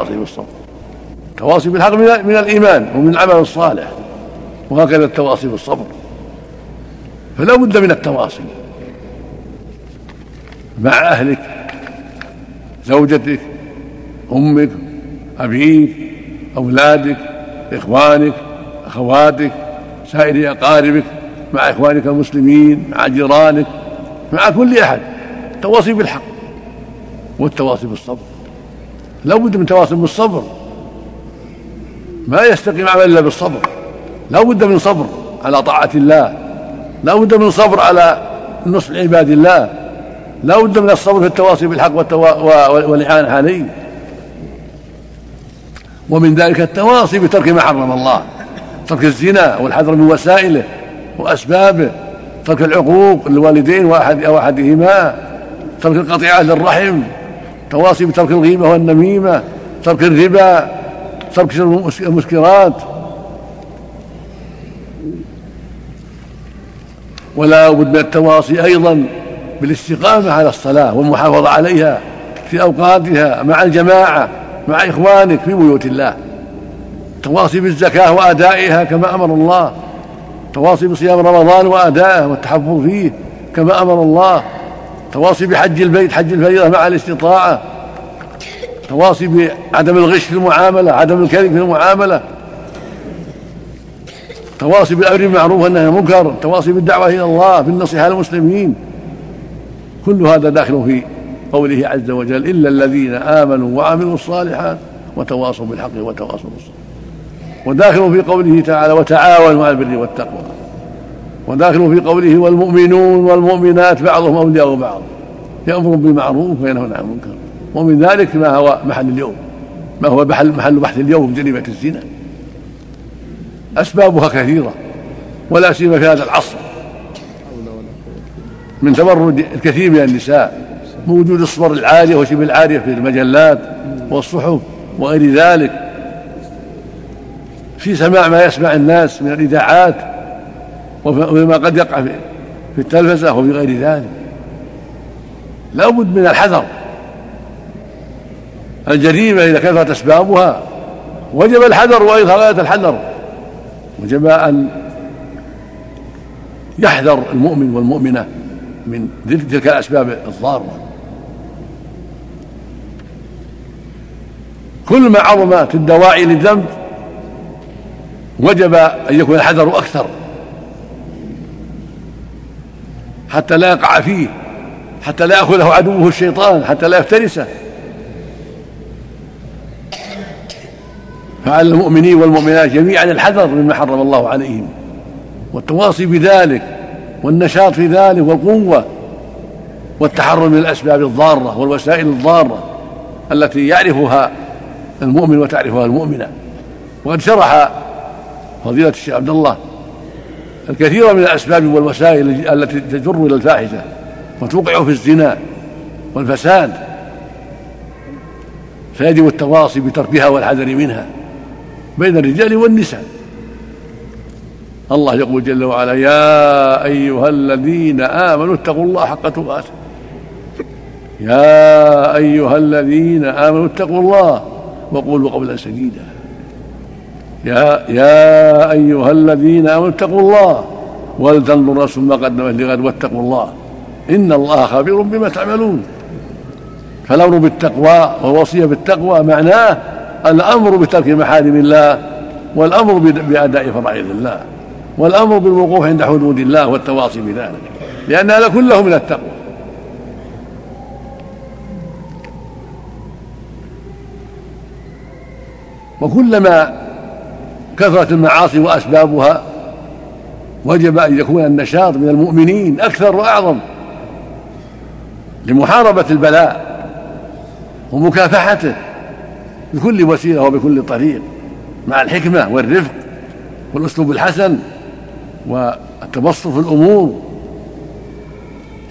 التواصي بالصبر التواصي بالحق من الإيمان ومن العمل الصالح. وهكذا التواصي بالصبر. فلا بد من التواصي مع أهلك زوجتك أمك أبيك أولادك إخوانك أخواتك سائر أقاربك مع إخوانك المسلمين مع جيرانك مع كل أحد. التواصي بالحق والتواصي بالصبر. لا بد من تواصي بالصبر. ما يستقيم عمل إلا بالصبر. لا بد من صبر على طاعة الله. لا بد من صبر على نصح عباد الله. لا بد من الصبر في التواصي بالحق والاعانه عليه ومن ذلك التواصي بترك ما حرم الله. ترك الزنا والحذر من وسائله وأسبابه. ترك العقوق للوالدين واحد أو احدهما ترك القطيعة للرحم. تواصي بترك الغيبة والنميمة ترك الربا ترك المسكرات. ولا بد من التواصي أيضا بالاستقامة على الصلاة والمحافظة عليها في أوقاتها مع الجماعة مع إخوانك في بيوت الله. التواصي بالزكاة وأدائها كما أمر الله. التواصي بصيام رمضان وأدائه والتحفظ فيه كما أمر الله. تواصي بحج البيت حج الفريضة مع الاستطاعة. تواصي بعدم الغش في المعاملة عدم الكذب في المعاملة. تواصي بالامر بالمعروف والنهي عن المنكر. تواصي بالدعوة إلى الله بالنصيحة للمسلمين كل هذا داخل في قوله عز وجل الا الذين امنوا وعملوا الصالحات وتواصوا بالحق وتواصوا بالصبر. وداخل في قوله تعالى وتعاونوا على البر والتقوى. وداخل في قوله والمؤمنون والمؤمنات بعضهم أولياء بعض. يامر بالمعروف وينهون عن المنكر. ومن ذلك ما هو محل اليوم. ما هو محل محل بحث اليوم جريمة الزنا. أسبابها كثيرة. ولا سيما في هذا العصر. من تبرج الكثير من النساء. موجود الصور العاريه وشبه العاريه في المجلات والصحف وغير ذلك. في سماع ما يسمع الناس من الإذاعات وما قد يقع في التلفزة وفي غير ذلك. لا بد من الحذر. الجريمة إذا كثرت أسبابها وجب الحذر وأيضا غاية الحذر. وجب أن يحذر المؤمن والمؤمنة من تلك الأسباب الضارة. كل ما عظمت الدواعي للذنب وجب أن يكون الحذر أكثر. حتى لا يقع فيه حتى لا يأخذه عدوه الشيطان حتى لا يفترسه. فعلى المؤمنين والمؤمنات جميعا الحذر مما حرم الله عليهم والتواصي بذلك والنشاط في ذلك والقوة والتحرر من الأسباب الضارة والوسائل الضارة التي يعرفها المؤمن وتعرفها المؤمنة. وقد شرح فضيلة الشيخ عبد الله الكثير من الأسباب والوسائل التي تجر إلى الفاحشة وتوقع في الزنا والفساد. فيجب التواصي بتركها والحذر منها بين الرجال والنساء. الله يقول جل وعلا يا أيها الذين آمنوا اتقوا الله حق تقاته. يا أيها الذين آمنوا اتقوا الله وقولوا قولا سديدا. يا يا أيها الذين آمنوا اتقوا الله ولتنظر نفس ما قدمت لغد واتقوا الله إن الله خبير بما تعملون. فالأمر بالتقوى والوصية بالتقوى معناه الأمر بترك محارم الله والأمر بأداء فرائض الله والأمر بالوقوف عند حدود الله والتواصي بذلك لأن هذا كله من التقوى. وكلما كثرة المعاصي وأسبابها وجب أن يكون النشاط من المؤمنين أكثر وأعظم لمحاربة البلاء ومكافحته بكل وسيلة وبكل طريق مع الحكمة والرفق والأسلوب الحسن والتبسط في الأمور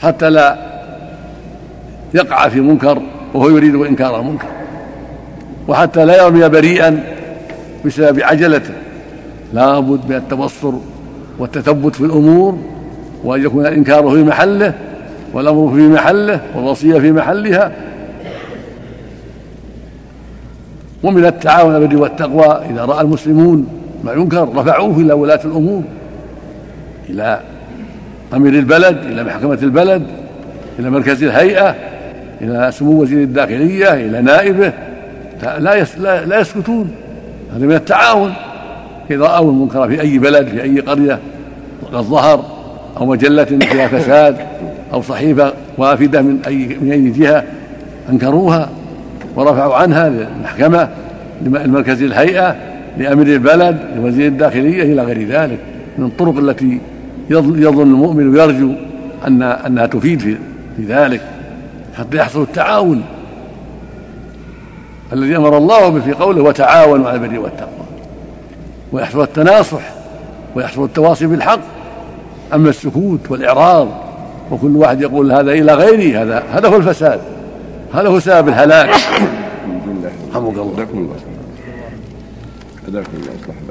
حتى لا يقع في منكر وهو يريد إنكار المنكر وحتى لا يرمي بريئا بسبب عجلته. لا بد من التبصر والتثبت في الأمور وأن يكون الإنكار في محله والأمر في محله والوصية في محلها. ومن التعاون على البر والتقوى إذا رأى المسلمون ما ينكر رفعوه إلى ولاة الأمور إلى أمير البلد إلى محكمة البلد إلى مركز الهيئة إلى سمو وزير الداخلية إلى نائبه. لا لا يسكتون. هذا من التعاون إذا رأوا المنكر في أي بلد في أي قرية قد ظهر أو مجلة فيها فساد أو صحيفة وافدة من أي من أي جهة أنكروها ورفعوا عنها للمحكمة لمركز الهيئة لأمير البلد لوزير الداخلية إلى غير ذلك. من الطرق التي يظن المؤمن ويرجو أن أنها تفيد في, في ذلك. حتى يحصل التعاون الذي أمر الله به في قوله وتعاونوا على البر والتقوى. ويحصل التناصح ويحصل التواصي بالحق. أما السكوت والإعراض وكل واحد يقول هذا إلى غيري هذا هذا هو الفساد. هذا هو سبب الهلاك. رحمك الله.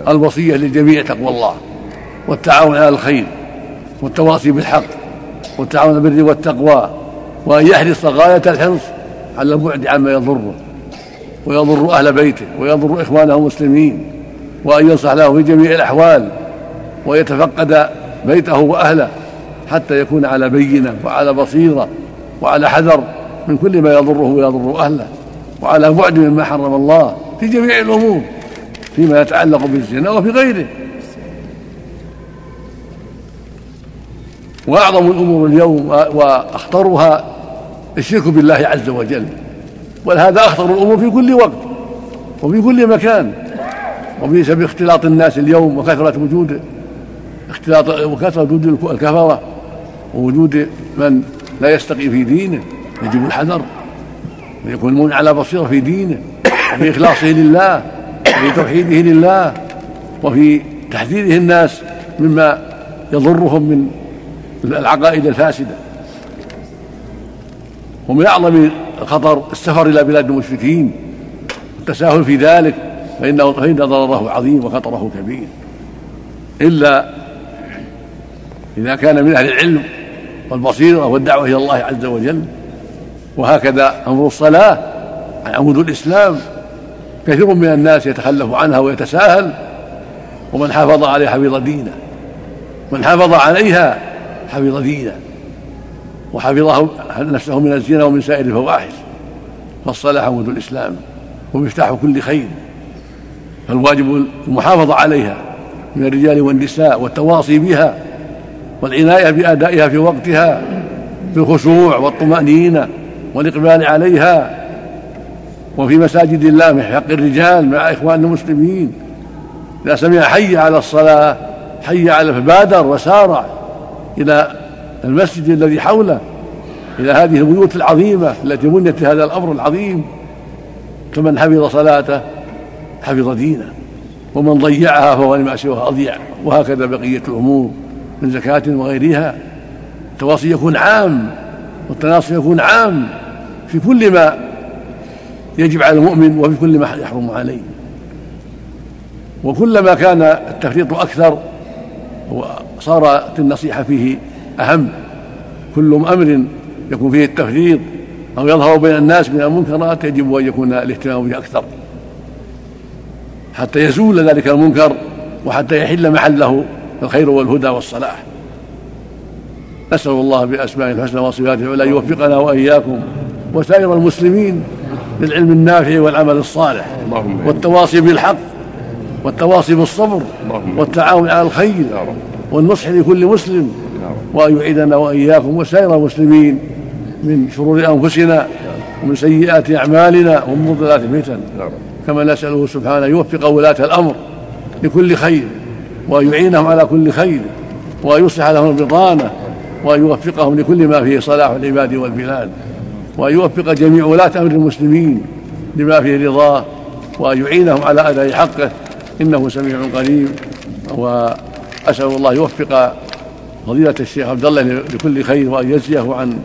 الوصية للجميع تقوى الله والتعاون على الخير والتواصي بالحق والتعاون بالبر والتقوى وأن يحرص غاية الحرص على البعد عما يضره. ويضر أهل بيته ويضر إخوانه المسلمين وأن ينصح له في جميع الأحوال ويتفقد بيته وأهله حتى يكون على بينة وعلى بصيرة وعلى حذر من كل ما يضره ويضر أهله وعلى بعد مما حرم الله في جميع الأمور فيما يتعلق بالزنا وفي غيره. وأعظم الأمور اليوم وأخطرها الشرك بالله عز وجل. ولهذا أخطر الأمور في كل وقت وفي كل مكان وبسبب اختلاط الناس اليوم وكثرة وجود اختلاط وكثرة وجود الكفره ووجود من لا يستقي في دينه يجب الحذر ويكون المؤمن على بصيرة في دينه وفي إخلاصه لله وفي توحيده لله وفي تحذيره الناس مما يضرهم من العقائد الفاسدة. ومن أعظم الخطر السفر إلى بلاد المشركين. والتساهل في ذلك فانه فإن ضرره عظيم وخطره كبير. إلا إذا كان من أهل العلم والبصيرة والدعوة إلى الله عز وجل. وهكذا أمر الصلاة عمود الإسلام. كثير من الناس يتخلف عنها ويتساهل. ومن حافظ عليها حفظ دينه. من حافظ عليها حفظ دينه. وحفظه نفسه من الزنا ومن سائر الفواحش فالصلاة عمود الإسلام ومفتاح كل خير فالواجب المحافظة عليها من الرجال والنساء والتواصي بها والعناية بأدائها في وقتها بالخشوع والطمأنينة والإقبال عليها وفي مساجد الله من حق الرجال مع إخوان المسلمين. إذا سمع حي على الصلاة حي على فبادر وسارع إلى المسجد الذي حوله إلى هذه البيوت العظيمة التي بنيت هذا الأمر العظيم. فمن حفظ صلاته حفظ دينه ومن ضيعها فهو لما سواها أضيع. وهكذا بقية الأمور من زكاة وغيرها. التواصي يكون عام والتناصي يكون عام في كل ما يجب على المؤمن وفي كل ما يحرم عليه. وكلما كان التفريط أكثر وصارت النصيحة فيه أهم. كل أمر يكون فيه التفريط. أو يظهر بين الناس من المنكرات يجب أن يكون الاهتمام به أكثر. حتى يزول ذلك المنكر وحتى يحل محله الخير والهدى والصلاح. نسأل الله بأسمائه الحسنى وصفاته العلى يوفقنا وإياكم وسائر المسلمين للعلم النافع والعمل الصالح والتواصي بالحق والتواصي بالصبر والتعاون على الخير والنصح لكل مسلم وأن يعيدنا وإياكم وسائر المسلمين من شرور أنفسنا ومن سيئات أعمالنا ومن مضلات الفتن. كما نسأله سبحانه يوفق ولاة الأمر لكل خير وأن يعينهم على كل خير وأن يصلح لهم البطانة وأن يوفقهم لكل ما فيه صلاح العباد والبلاد وأن يوفق جميع ولاة أمر المسلمين لما فيه رضاه وأن يعينهم على أداء حقه. إنه سميع قريب. وأسأل الله يوفق فضيلة الشيخ عبد الله لكل خير وأن يجزيه عن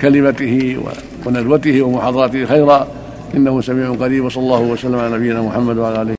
كلمته وندوته ومحاضراته خيرا. إنه سميع قريب وصلى الله وسلم على نبينا محمد وعلى آله